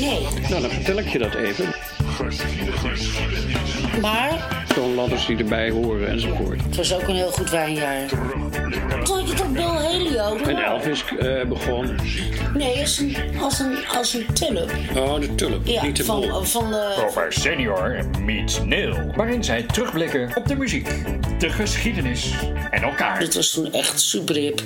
Nee, Nou, dan vertel ik je dat even. maar Toonladders die erbij horen enzovoort. het was ook een heel goed wijnjaar. Vond je toch Bill Helio? En Elvis eh, begon. Nee, als een, als een, als een tulp. Oh, de tulp. Ja, niet de van, bol. van de... Over Senior meets Neil. Waarin zij terugblikken op de muziek, de geschiedenis en elkaar. Dit was toen echt super hip.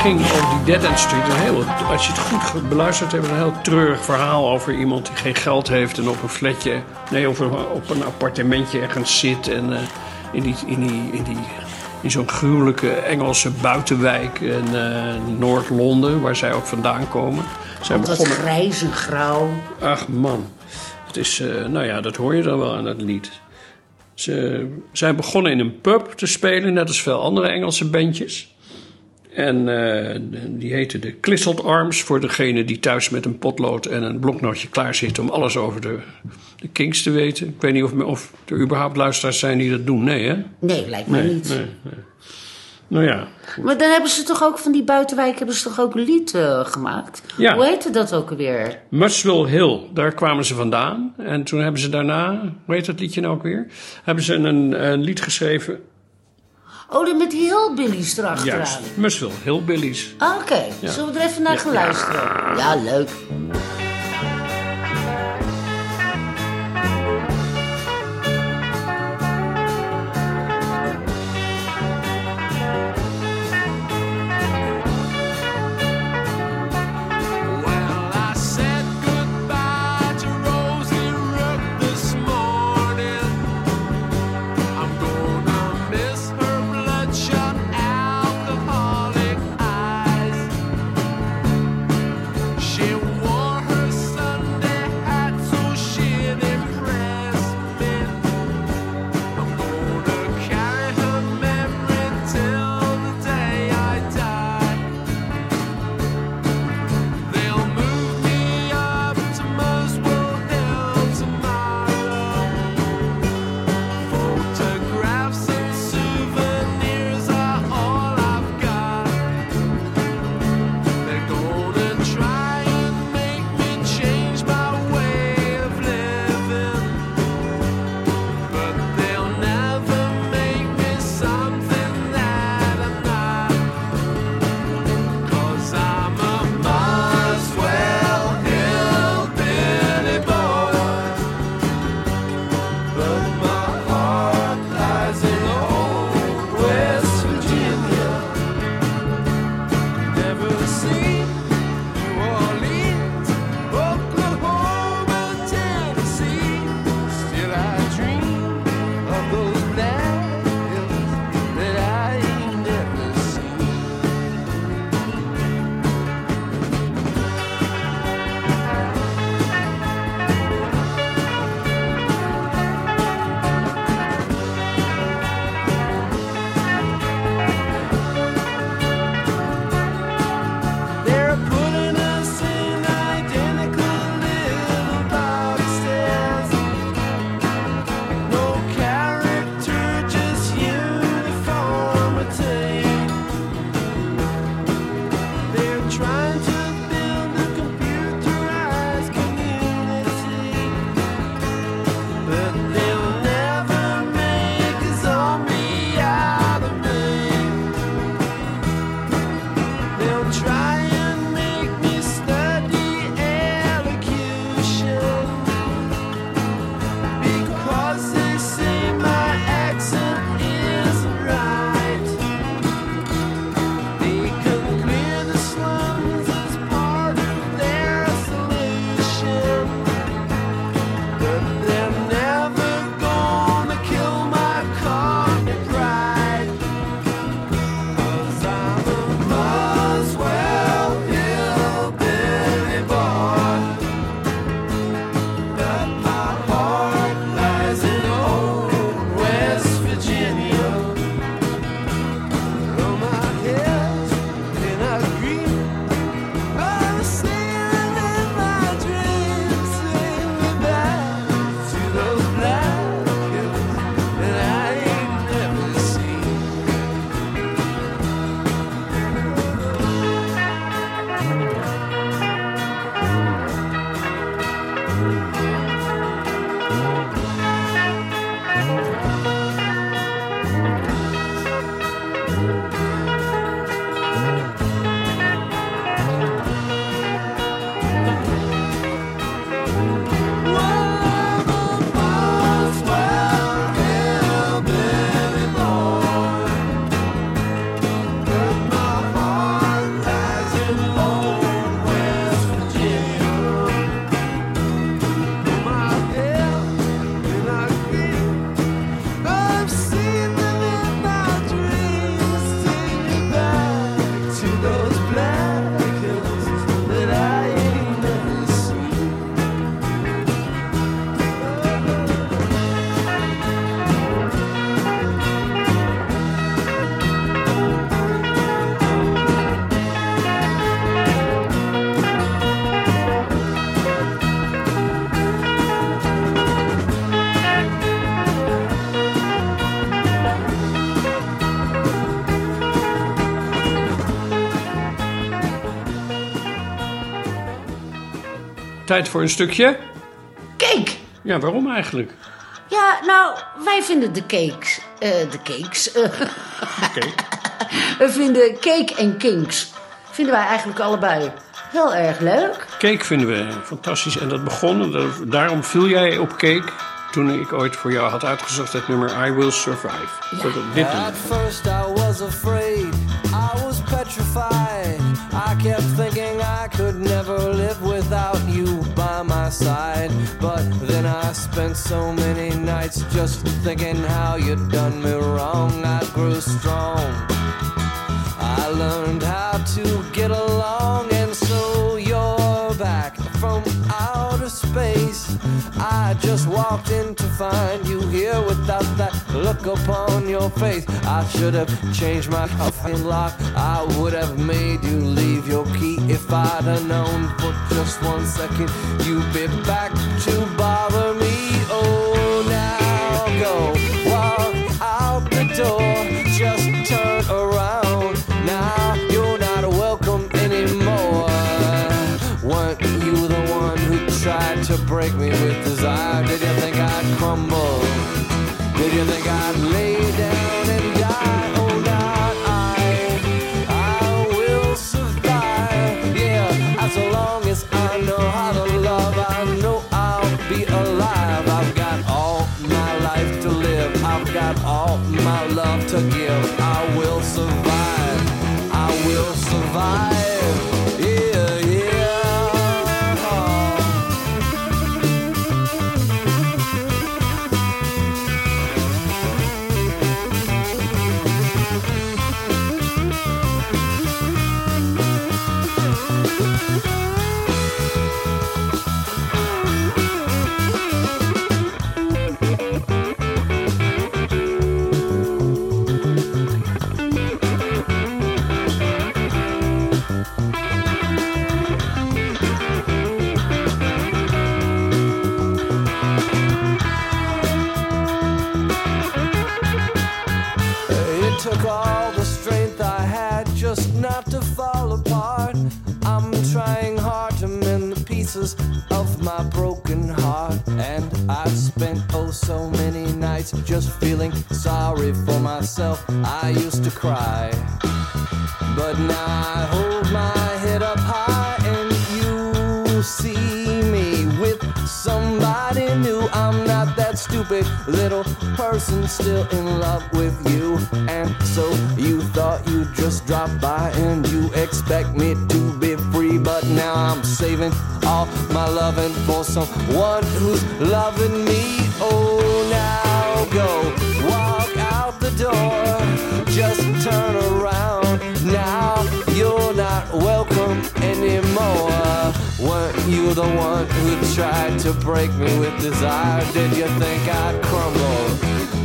Ging over die Dead End Street. Een heel, als je het goed beluistert, hebben we een heel treurig verhaal over iemand die geen geld heeft en op een flatje, nee, of op een appartementje ergens zit en eh, in, die, in, die, in, die, in zo'n gruwelijke Engelse buitenwijk in eh, Noord-Londen, waar zij ook vandaan komen. Zij Want dat begonnen, grijs en grauw. ach man, het is, eh, nou ja, dat hoor je dan wel aan het lied. Ze zijn begonnen in een pub te spelen, net als veel andere Engelse bandjes. En eh, die heette de Clisselt Arms voor degene die thuis met een potlood en een bloknootje klaar zit om alles over de, de Kings te weten. Ik weet niet of, of er überhaupt luisteraars zijn die dat doen. Nee, hè? Nee, lijkt me Nee, niet. nee, nee. Nou ja, Maar dan hebben ze toch ook van die buitenwijk hebben ze toch ook een lied eh, gemaakt? Ja. Hoe heette dat ook alweer? Muswell Hill, daar kwamen ze vandaan. En toen hebben ze daarna, hoe heet dat liedje nou ook weer? Hebben ze een, een lied geschreven, Oh, met hillbillies erachteraan. juist, Muswell Hillbillies. Ah, Oké, zullen we er even naar gaan luisteren? Ja, leuk. Tijd voor een stukje? Cake! Ja, waarom eigenlijk? Ja, nou, wij vinden de cakes... eh, de cakes... eh, we vinden cake en kinks... vinden wij eigenlijk allebei heel erg leuk. Cake vinden we fantastisch. En dat begon, daarom viel jij op cake toen ik ooit voor jou had uitgezocht het nummer I Will Survive. Dat- Dit nummer. Side. But then I spent so many nights just thinking how you'd done me wrong. I grew strong. I learned how to get along, and so you're back from space. I just walked in to find you here without that look upon your face. I should have changed my coffin lock. I would have made you leave your key if I'd have known for just one second you'd be back to bother me. Oh, now go walk out the door. Break me with desire? Did you think I'd crumble? Did you think I'd lay down and die? Oh, not I. I will survive. Yeah, as long as I know how to love, I know I'll be alive. I've got all my life to live. I've got all my love to give. I will survive. I will survive. I used to cry. But now I hold my head up high and you see me with somebody new. I'm not that stupid little person still in love with you. And so you thought you'd just drop by and you expect me to be free. But now I'm saving all my loving for someone who's loving me. Oh, you the one who tried to break me with desire? Did you think I'd crumble?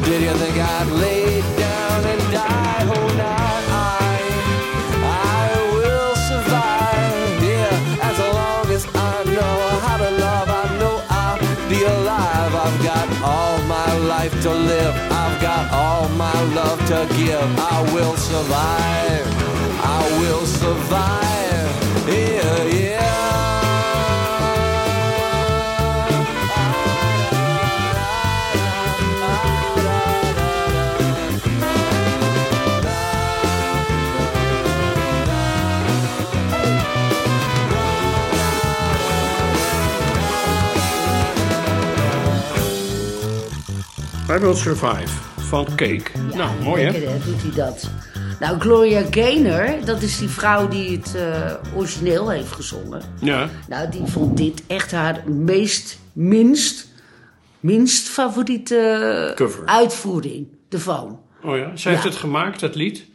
Did you think I'd lay down and die? Oh, not I. I will survive. Yeah, as long as I know how to love, I know I'll be alive. I've got all my life to live. I've got all my love to give. I will survive. I will survive. Yeah, yeah. I Will Survive van Cake. nou, mooi hè? lekker, doet hij dat. Nou, Gloria Gaynor, dat is die vrouw die het eh, origineel heeft gezongen. Ja. Nou, die vond dit echt haar meest, minst, minst favoriete Cover. uitvoering ervan. Oh ja, zij heeft het gemaakt, dat lied.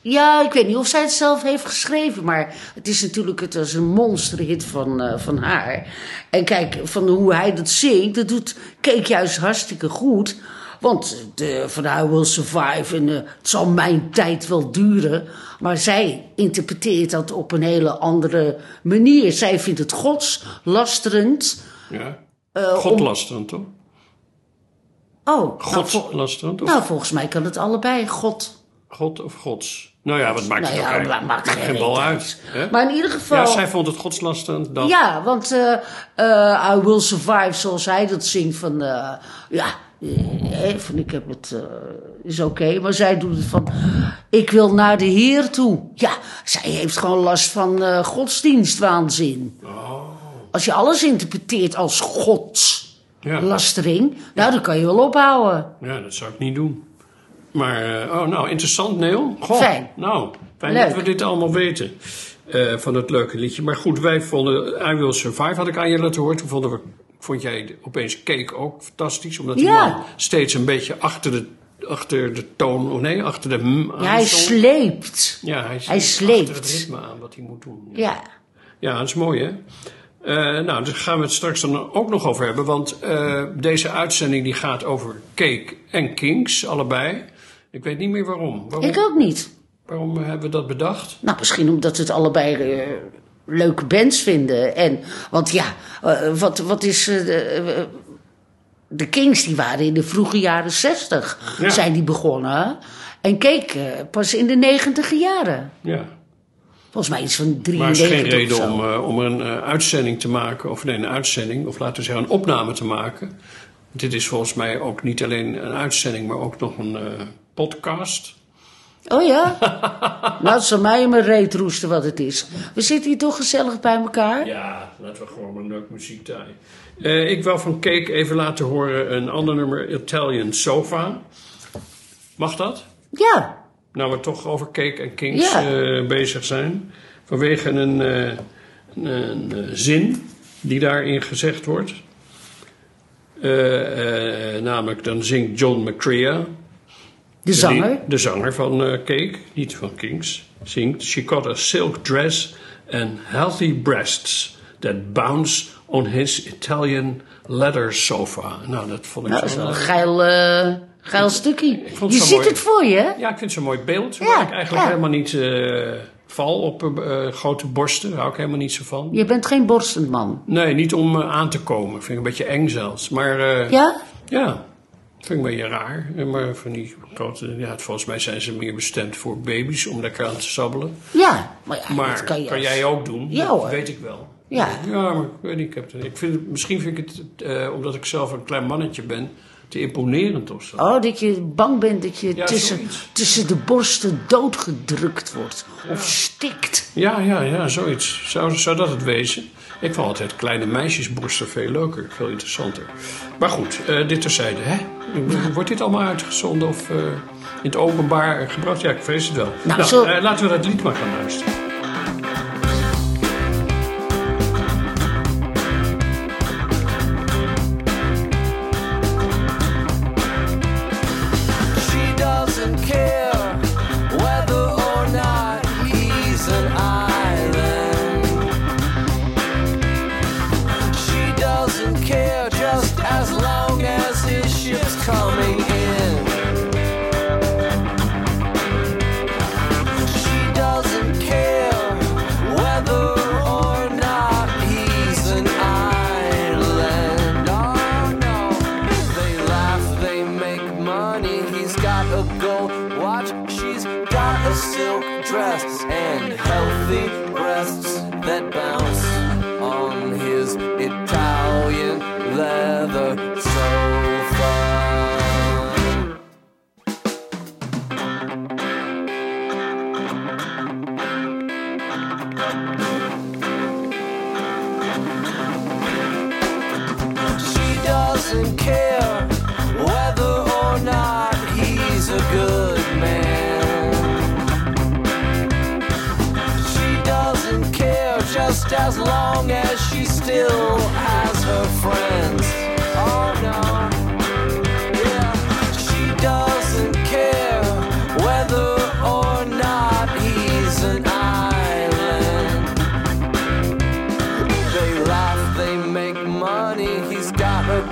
Ja, ik weet niet of zij het zelf heeft geschreven, maar het is natuurlijk het was een monsterhit van, eh, van haar. En kijk, van hoe hij dat zingt, dat doet Cake juist hartstikke goed. Want de, van I Will Survive en eh, het zal mijn tijd wel duren. Maar zij interpreteert dat op een hele andere manier. Zij vindt het godslasterend. Ja. eh, om- Godlasterend, toch? Oh, nou, Godlasterend? of- nou, volgens mij kan het allebei. God God of gods? Nou ja, wat maakt Nou het ook ja, eigenlijk? maakt geen bal uit. hè? Maar in ieder geval... Ja, zij vond het godslasterend dat... Ja, want eh, I Will Survive, zoals hij dat zingt, van ja, van ik heb het, eh, is oké. Maar zij doet het van, ik wil naar de Heer toe. Ja, zij heeft gewoon last van eh, godsdienstwaanzin. Oh. Als je alles interpreteert als godslastering, Ja. nou dan kan je wel ophouden. Ja, dat zou ik niet doen. Maar, eh, oh, nou, interessant, Neil. Goh, Fijn. Nou, fijn Leuk. dat we dit allemaal weten. eh, van het leuke liedje. Maar goed, wij vonden I Will Survive, had ik aan je laten horen. Toen vonden we, vond jij opeens Cake ook fantastisch. Omdat die Ja. man steeds een beetje achter de, achter de toon, oh nee, achter de Ja, hij sleept. Ja, hij, hij sleept achter het ritme aan wat hij moet doen. Ja. Ja, dat is mooi, hè? Eh, nou, daar gaan we het straks dan ook nog over hebben. Want eh, deze uitzending die gaat over Cake en Kings, allebei. Ik weet niet meer waarom. Waarom, Ik ook niet. waarom hebben we dat bedacht? Nou, misschien omdat het allebei eh, leuke bands vinden. En, want ja, eh, wat, wat is. eh, de, eh, de Kings die waren in de vroege jaren zestig Ja. zijn die begonnen. En keek eh, pas in de negentiger jaren. Ja. Volgens mij iets van Maar er is 93 geen reden om, om een uitzending te maken, of nee, een uitzending, of laten we zeggen een opname te maken. Dit is volgens mij ook niet alleen een uitzending, maar ook nog een podcast. Oh ja? het zal mij in mijn reet roesten wat het is. We zitten hier toch gezellig bij elkaar? Ja, laten we gewoon een leuk muziek draaien. Eh, ik wil van Cake even laten horen een ander nummer, Italian Sofa. Mag dat? Ja. Nou, we toch over Cake en Kings Ja. eh, bezig zijn. Vanwege een, eh, een, een, zin die daarin gezegd wordt. Namelijk, dan zingt John McCrea. De zanger. De zanger van eh, Cake, niet van Kings, zingt. She got a silk dress and healthy breasts that bounce on his Italian leather sofa. Nou, dat vond ik Nou, dat is zo... wel een geil, eh, geil stukje. Je ziet mooi. het voor je, hè? Ja, ik vind het zo'n mooi beeld. Ja, waar ik eigenlijk ja. helemaal niet eh, val op grote borsten. Daar hou ik helemaal niet zo van. Je bent geen borstend man. Nee, niet om aan te komen. Vind ik een beetje eng zelfs. Maar Ja? ja, vind ik een beetje raar. Maar van die grote, ja, volgens mij zijn ze meer bestemd voor baby's om lekker aan te sabbelen. Ja. Maar, ja, Maar dat kan, je als- jij ook doen? Ja, dat hoor. weet ik wel. Ja. Ja, maar ik weet niet. Ik heb het, ik vind misschien vind ik het, eh, omdat ik zelf een klein mannetje ben, te imponerend of zo. Oh, dat je bang bent dat je Ja, tussen, zoiets. tussen de borsten doodgedrukt wordt. Of stikt. Ja, ja, ja, zoiets. Zou, zou dat het wezen? Ik vond altijd kleine meisjesborsten veel leuker, veel interessanter. Maar goed, eh, dit terzijde. Hè? Wordt dit allemaal uitgezonden of eh, in het openbaar gebracht? Ja, ik vrees het wel. Nou, Nou, zo- eh, laten we dat lied maar gaan luisteren.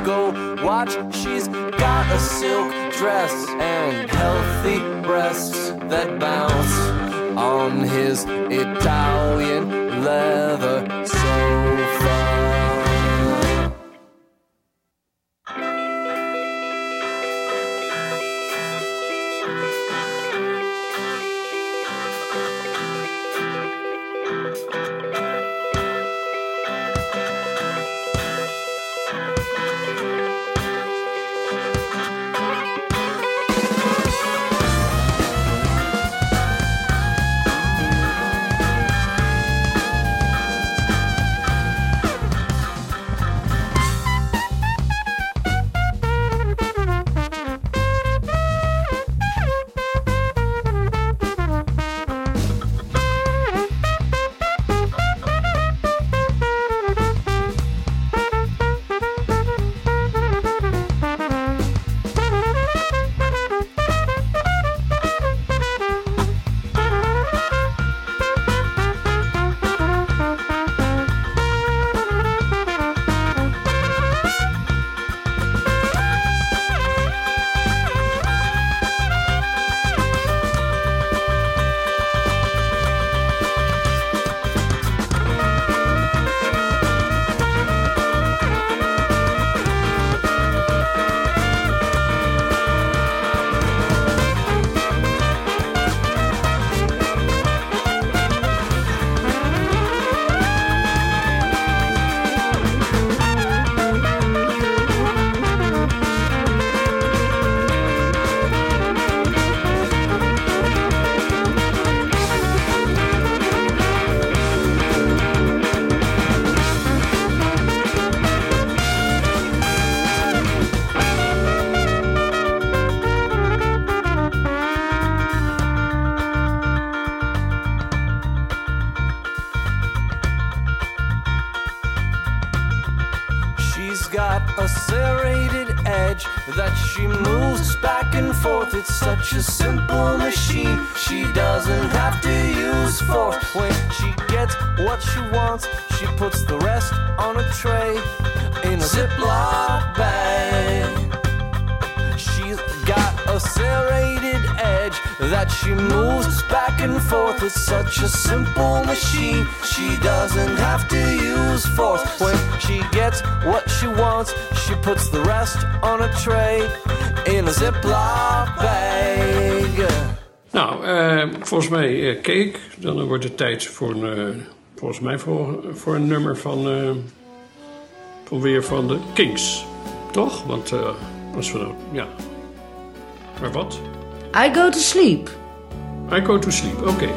Gold watch, she's got a silk dress and healthy breasts that bounce on his Italian leather a simple machine. She doesn't have to use force. When she gets what she wants, she puts the rest on a tray in a Ziploc bag. She's got a serrated edge that she moves back and forth. It's such a simple machine. She doesn't have to use force. When she gets what she wants, she puts the rest on a tray in a Ziploc bag. Nou, eh, volgens mij eh, Cake. Dan wordt het tijd voor een, eh, volgens mij voor, voor een nummer van, eh, van weer van de Kings. Toch? Want eh, als we nou, ja. Maar wat? I go to sleep. I go to sleep, oké.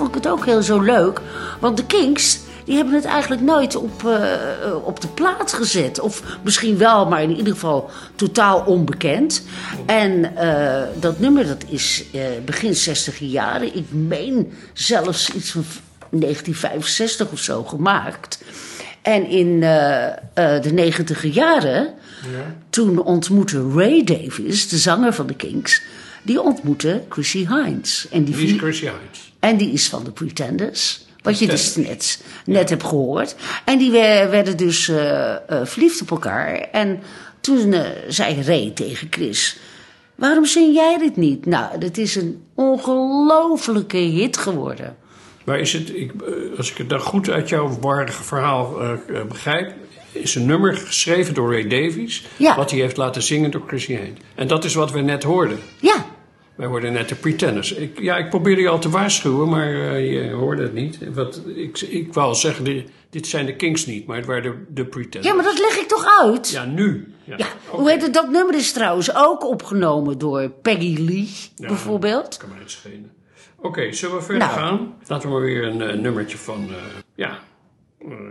Vond ik het ook heel zo leuk. Want de Kings, die hebben het eigenlijk nooit op, eh, eh, op de plaat gezet. Of misschien wel, maar in ieder geval totaal onbekend. En eh, dat nummer, dat is begin 60 jaren. Ik meen zelfs iets van 1965 of zo gemaakt. En in de negentiger jaren, toen ontmoette Ray Davis, de zanger van de Kings... die ontmoette Chrissy Hines. En die Wie is Chrissy Hines? En die is van de Pretenders. Wat je dus net, net hebt gehoord. En die we- werden dus eh, eh, verliefd op elkaar. En toen eh, zei Ray tegen Chris... Waarom zing jij dit niet? Nou, dat is een ongelofelijke hit geworden. Maar is het, ik, als ik het dan goed uit jouw waardige verhaal begrijp... is een nummer geschreven door Ray Davies... Ja. wat hij heeft laten zingen door Chrissy Hines. En dat is wat we net hoorden. Ja, Wij hoorden net de Pretenders. Ik, ja, ik probeerde je al te waarschuwen, maar eh, je hoorde het niet. Wat, ik, ik wou al zeggen, dit, dit zijn de Kings niet, maar het waren de, de Pretenders. ja maar dat leg ik toch uit? Ja, nu. Ja, hoe heet het? Dat nummer is trouwens ook opgenomen door Peggy Lee, Ja, bijvoorbeeld. Kan mij het schelen. Oké, zullen we verder Nou. gaan? Laten we maar weer een eh, nummertje van, eh, ja,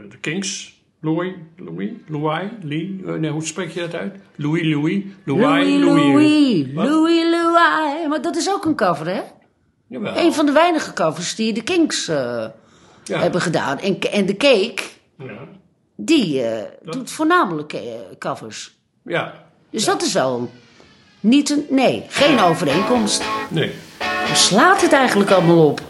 de Kings. Louis, Louis, Louis, Lee, eh, nee, hoe spreek je dat uit? Louis, Louis, Louis, Louis, Louis, Wat? Louis, Louis. Maar dat is ook een cover, hè? Jawel. Een van de weinige covers die de Kings eh, ja. hebben gedaan. En, en de Cake, Ja. die eh, doet voornamelijk covers. ja, Dus dat is wel Niet een, nee, geen overeenkomst. Nee. Waar slaat het eigenlijk allemaal op?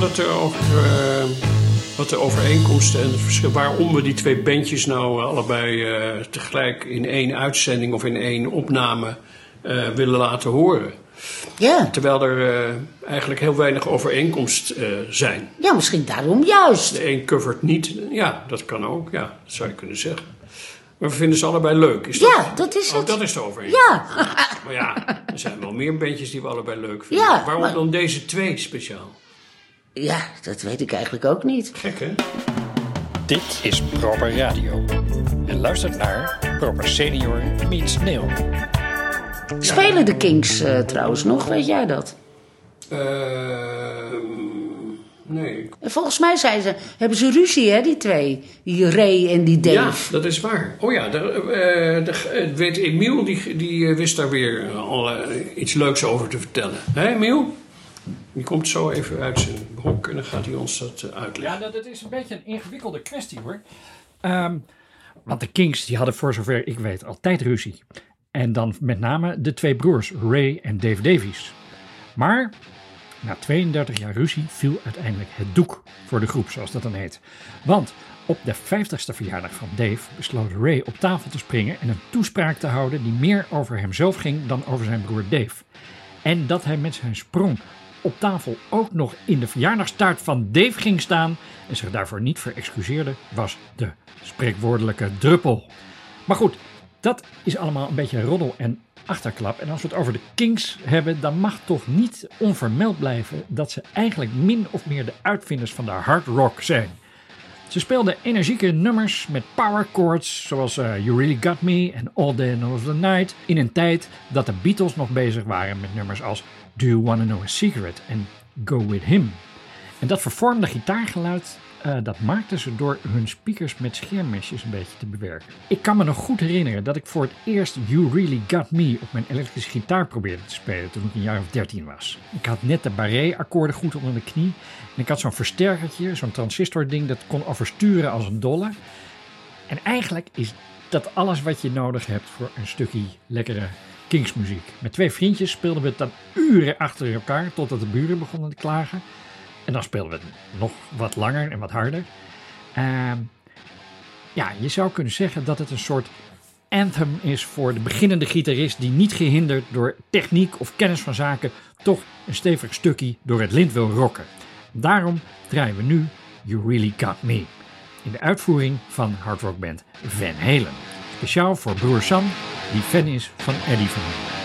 Hadden het over eh, wat de overeenkomsten en het verschil. Waarom we die twee bandjes nou allebei eh, tegelijk in één uitzending of in één opname eh, willen laten horen. Ja, Terwijl er eh, eigenlijk heel weinig overeenkomst eh, zijn. ja misschien daarom juist. De een covert niet. Ja, dat kan ook. Ja, dat zou je kunnen zeggen. Maar we vinden ze allebei leuk. Is Ja, dat is oh, het. dat is de overeenkomst. Ja, Maar ja, er zijn wel meer bandjes die we allebei leuk vinden. Ja, Waarom maar- dan deze twee speciaal? Ja, dat weet ik eigenlijk ook niet. Gek, hè? Dit is Proper Radio. Je luistert naar Proper Senior meets Neil. Spelen de Kings eh, trouwens nog, weet jij dat? Ehm, nee. En volgens mij zijn ze, hebben ze ruzie, hè, die twee. Die Ray en die Dave. Ja, dat is waar. Oh ja, daar, eh, daar, eh, weet Emiel, die, die wist daar weer al iets leuks over te vertellen. Hé Emiel? Die komt zo even uit zijn hok en dan gaat hij ons dat eh, Ja, uitleggen. dat, dat is een beetje een ingewikkelde kwestie hoor. Ehm, want de Kings die hadden voor zover ik weet altijd ruzie. En dan met name de twee broers Ray en Dave Davies. Maar na 32 jaar ruzie viel uiteindelijk het doek voor de groep, zoals dat dan heet. Want op de 50ste verjaardag van Dave besloot Ray op tafel te springen en een toespraak te houden die meer over hemzelf ging dan over zijn broer Dave. En dat hij met zijn sprong op tafel ook nog in de verjaardagstaart van Dave ging staan en zich daarvoor niet verexcuseerde, was de spreekwoordelijke druppel. Maar goed, dat is allemaal een beetje roddel en achterklap. En als we het over de Kings hebben, dan mag toch niet onvermeld blijven dat ze eigenlijk min of meer de uitvinders van de hard rock zijn. Ze speelden energieke nummers met power chords zoals eh, You Really Got Me en All Day and All of the Night in een tijd dat de Beatles nog bezig waren met nummers als Do You Wanna Know a Secret en Go With Him. En dat vervormde gitaargeluid eh, dat maakten ze door hun speakers met schermmesjes een beetje te bewerken. Ik kan me nog goed herinneren dat ik voor het eerst You Really Got Me op mijn elektrische gitaar probeerde te spelen toen ik een jaar of 13 was. Ik had net de barré-akkoorden goed onder de knie en ik had zo'n versterkertje, zo'n transistording dat kon oversturen als een dolle. En eigenlijk is dat alles wat je nodig hebt voor een stukje lekkere Kingsmuziek. Met twee vriendjes speelden we het dan uren achter elkaar totdat de buren begonnen te klagen. En dan speelden we het nog wat langer en wat harder. Ehm, ja, je zou kunnen zeggen dat het een soort anthem is voor de beginnende gitarist die niet gehinderd door techniek of kennis van zaken toch een stevig stukje door het lint wil rocken. Daarom draaien we nu You Really Got Me in de uitvoering van hardrockband Van Halen. Speciaal voor broer Sam, die fan is van Eddie Van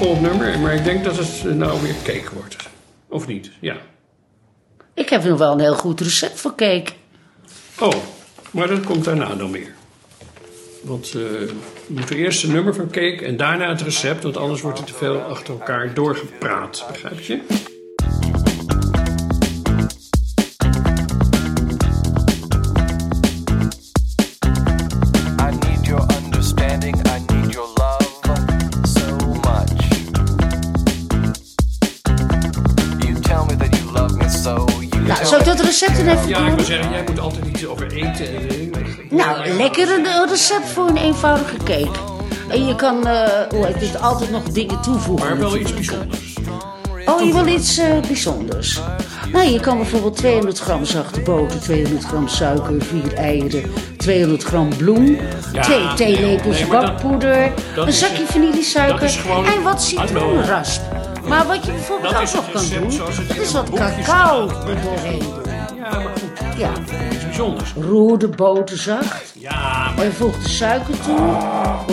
volgend nummer. Maar ik denk dat het eh, nou weer cake wordt. Of niet? Ja. Ik heb nog wel een heel goed recept voor cake. Oh, maar dat komt daarna dan weer. Want eh, we moeten eerst een nummer van cake en daarna het recept. Want anders wordt het te veel achter elkaar doorgepraat. Begrijp je? Even Ja, ik wil zeggen, jij moet altijd iets over eten en dingen. Nou, lekker een recept voor een eenvoudige cake. En je kan, eh hoe heet het, altijd nog dingen toevoegen. Maar wel iets bijzonders. Oh, je wil iets eh, bijzonders. Nou, je kan bijvoorbeeld 200 gram zachte boter, 200 gram suiker, 4 eieren, 200 gram bloem, Ja, 2 nee, theelepels nee, bakpoeder, een zakje vanillesuiker en wat citroenrasp. Maar wat je bijvoorbeeld ook nog kan doen, is wat cacao er doorheen Ja, Iets bijzonders. roer de boter zacht Ja, maar en voeg de suiker toe.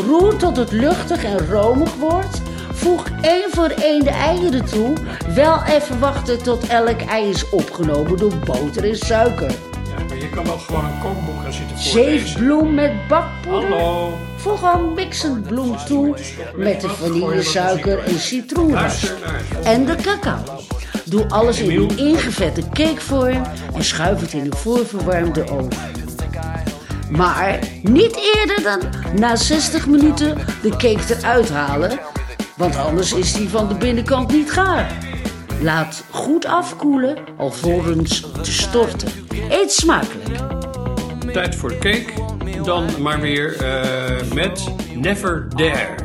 Roer tot het luchtig en romig wordt. Voeg één voor één de eieren toe. Wel even wachten tot elk ei is opgenomen door boter en suiker. ja, maar je kan wel gewoon een kookboek gaan zitten voorlezen. Zeefbloem met bakpoeder. Hallo. Voeg al mixend bloem toe met de vanillesuiker en naar. En de cacao. Doe alles in een ingevette cakevorm en schuif het in een voorverwarmde oven. Maar niet eerder dan na 60 minuten de cake eruit halen. Want anders is die van de binnenkant niet gaar. Laat goed afkoelen alvorens te storten. Eet smakelijk. Tijd voor de cake. Dan maar weer eh, met Never Dare.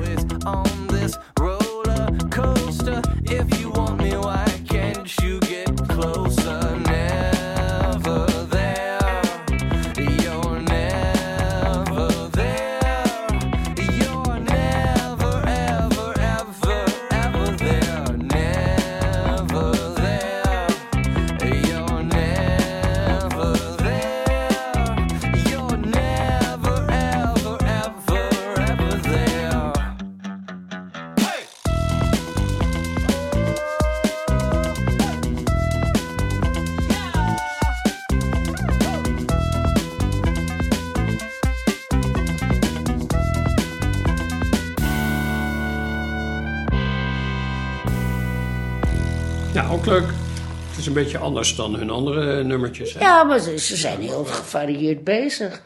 Een beetje anders dan hun andere nummertjes. hè? Ja, maar ze, ze zijn heel gevarieerd bezig.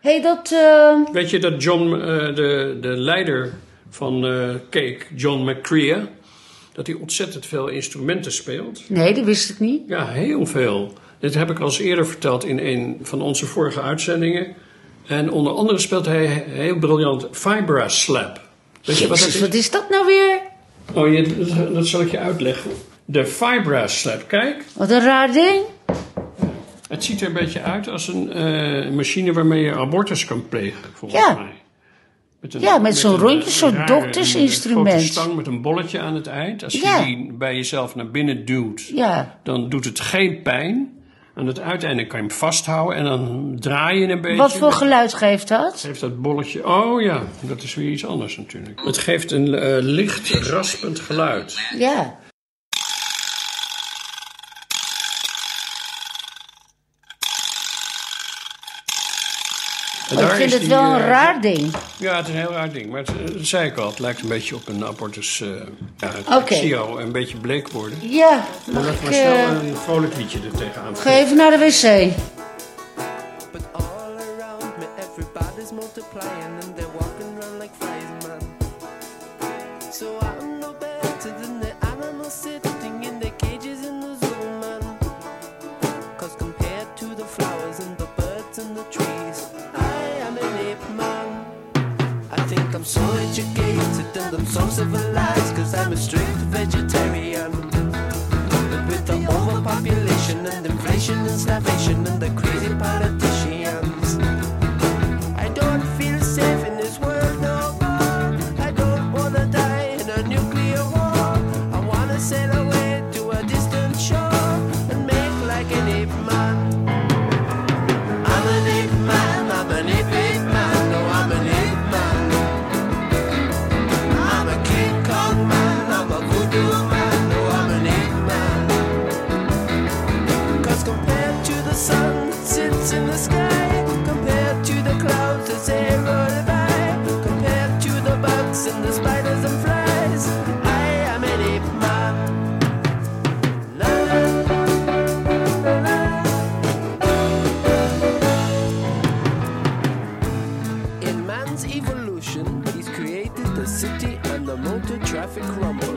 Hey, dat... eh, Weet je dat John, eh, de, de leider van eh, Cake, John McCrea, dat hij ontzettend veel instrumenten speelt? Nee, dat wist ik niet. Ja, heel veel. Dit heb ik al eens eerder verteld in een van onze vorige uitzendingen. En onder andere speelt hij heel briljant Vibra Slap. Weet je wat is? wat is dat nou weer? Oh, je, dat, dat zal ik je uitleggen. De Vibra Slap, kijk. Wat een raar ding. Het ziet er een beetje uit als een eh, machine waarmee je abortus kan plegen, volgens Ja. mij. Met een, Ja, met zo'n rondje, eh, zo'n doktersinstrument. Een stang met een bolletje aan het eind. Als Ja. je die bij jezelf naar binnen duwt, Ja. dan doet het geen pijn. Aan het uiteinde kan je hem vasthouden en dan draai je een beetje. Wat voor geluid geeft dat? Geeft dat bolletje... Oh ja, dat is weer iets anders natuurlijk. Het geeft een eh, licht raspend geluid. Ja. Ik daar vind is het die, wel een eh, raar ding. Ja, het is een heel raar ding. Maar het, eh, dat zei ik al, het lijkt een beetje op een abortus. eh ja, zie jou een beetje bleek worden. Ja, Maar mag dat ik... maar snel een vrolijk liedje er tegenaan. ga even naar de wc. But all around me, everybody's multiplying I'm so civilized cause I'm a strict vegetarian. But with the overpopulation and inflation and starvation and traffic rumble.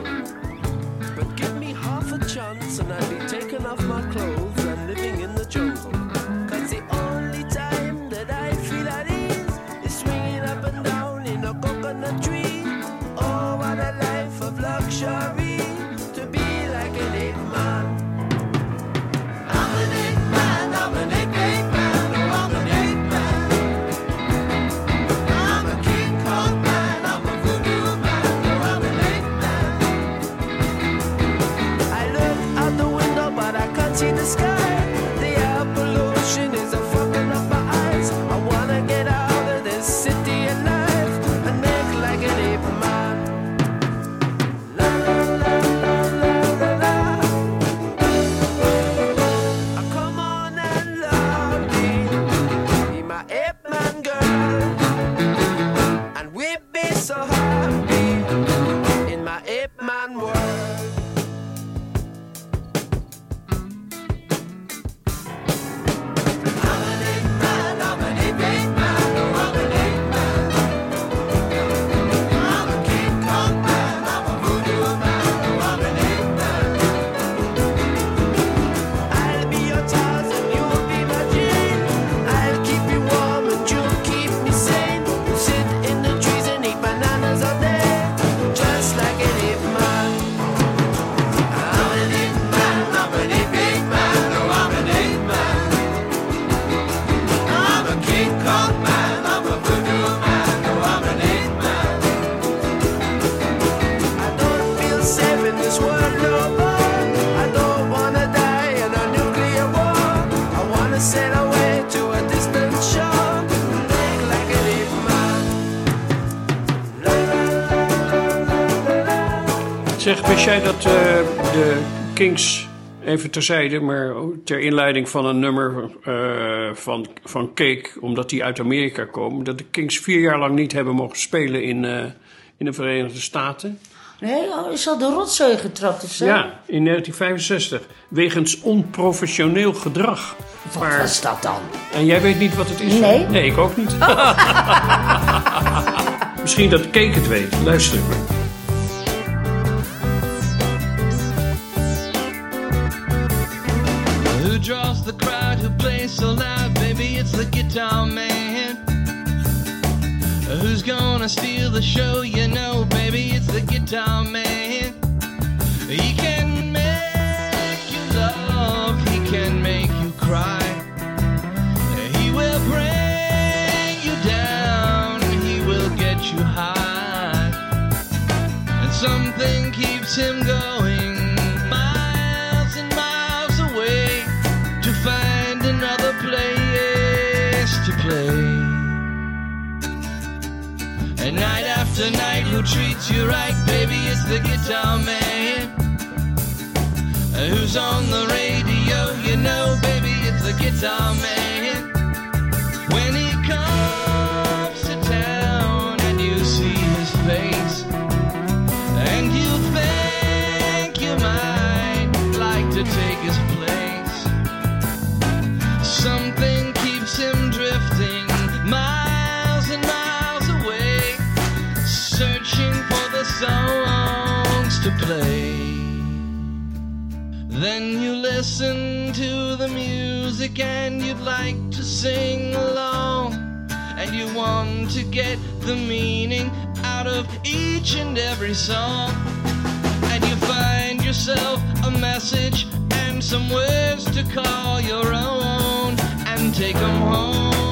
Jij dat eh, de Kings, even terzijde, maar ter inleiding van een nummer eh, van, van Cake, omdat die uit Amerika komen, dat de Kings vier jaar lang niet hebben mogen spelen in, eh, in de Verenigde Staten? Nee, is al de rotzooi getrapt of zo? Ja, in 1965. Wegens onprofessioneel gedrag. Wat Maar- was dat dan? En jij weet niet wat het is? Nee. Nee, ik ook niet. Misschien dat Cake het weet. Luister maar. Guitar man. Who's gonna steal the show? You know, baby, it's the guitar man. He can make you love, he can make you cry. He will bring you down, he will get you high. And something keeps him going treats you right, baby? It's the guitar man. Uh, Who's on the radio? You know, baby, it's the guitar man. When Then you listen to the music and you'd like to sing along. And you want to get the meaning out of each and every song. And you find yourself a message and some words to call your own and take them home.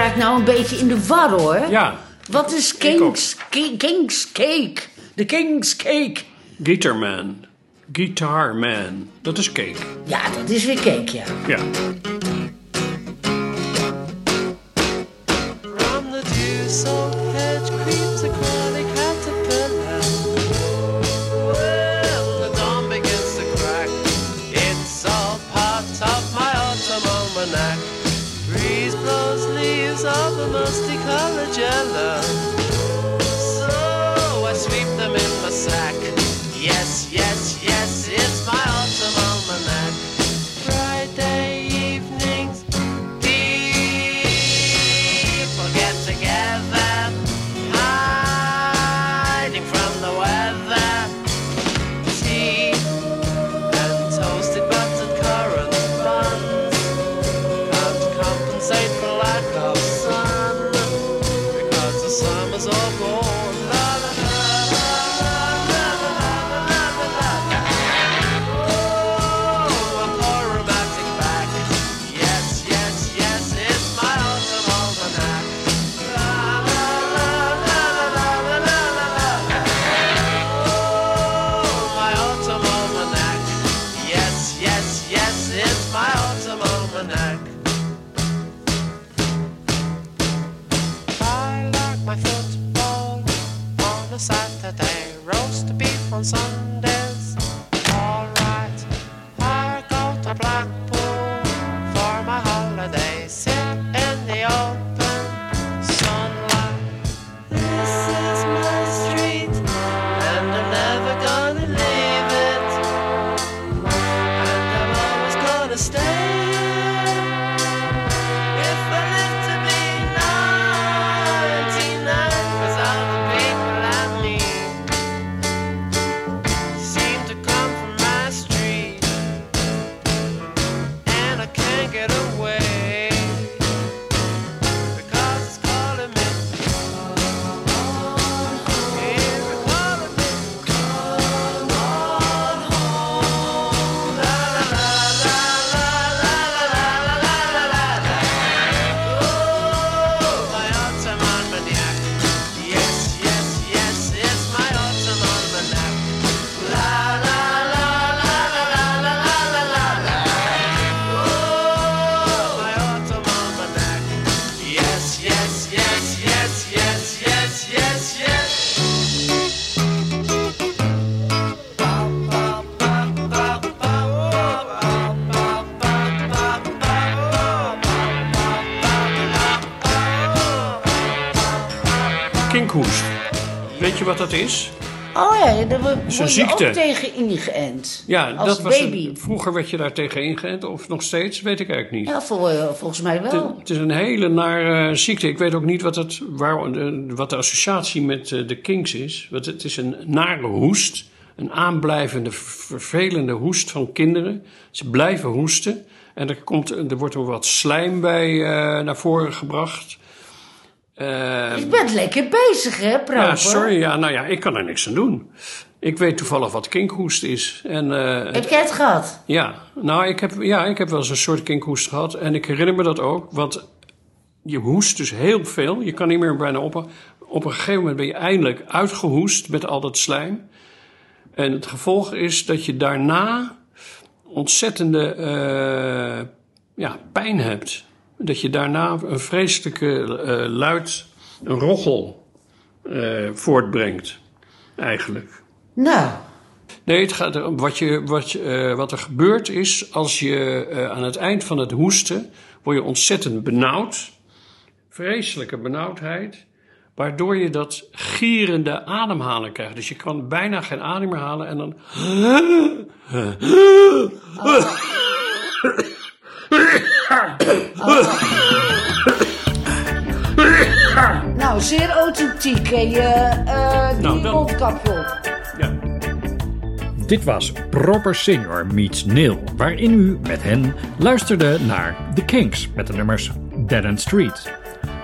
That Ja, ik raak nou een beetje in de war hoor. Ja, Wat is. Kings, Ki- Kings Cake? De Kings Cake. Guitarman. Guitar Man. Dat is Cake. Ja, dat is weer cake, ja. Ja. Dat is? Oh ja, daar word je ziekte. ook tegen ingeënt. Ja, Als dat was baby. een- vroeger werd je daar tegen ingeënt, of nog steeds, weet ik eigenlijk niet. Ja, vol- eh, volgens mij wel. het is een hele nare ziekte. Ik weet ook niet wat, het, waar, de, wat de associatie met eh, de kinks is. Want het is een nare hoest. Een aanblijvende, vervelende hoest van kinderen. Ze blijven hoesten. En er, komt, er wordt er wat slijm bij eh, naar voren gebracht. Eh, Je bent lekker bezig, hè, Proper? ja, sorry. Ja, nou ja, ik kan er niks aan doen. Ik weet toevallig wat kinkhoest is. En, eh, Heb jij het gehad? ja, nou, ik heb, ja, ik heb wel eens een soort kinkhoest gehad. En ik herinner me dat ook, want je hoest dus heel veel. Je kan niet meer bijna op. Op een gegeven moment ben je eindelijk uitgehoest met al dat slijm. En het gevolg is dat je daarna ontzettende eh, ja, pijn hebt. Dat je daarna een vreselijke eh, luid, een roggel eh, voortbrengt, eigenlijk. Nou, Nee, het gaat erom, wat, je, wat, eh, wat er gebeurt is, als je aan het eind van het hoesten, word je ontzettend benauwd. Vreselijke benauwdheid. Waardoor je dat gierende ademhalen krijgt. Dus je kan bijna geen adem meer halen en dan... nou zeer authentiek. En je eh die Nou, mondkapje op. Ja. Dit was Proper Senior meets Neil, waarin u met hen luisterde naar The Kinks met de nummers Dead End Street,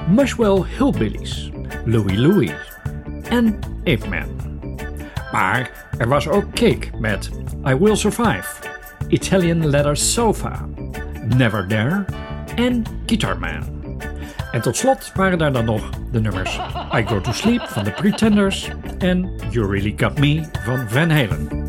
Mushwell Hillbillies, Louie Louie en Ape Man. Maar er was ook Cake met I Will Survive, Italian Leather Sofa, Never There en Guitar Man. En tot slot waren daar dan nog de nummers I Go To Sleep van The Pretenders en You Really Got Me van Van Halen.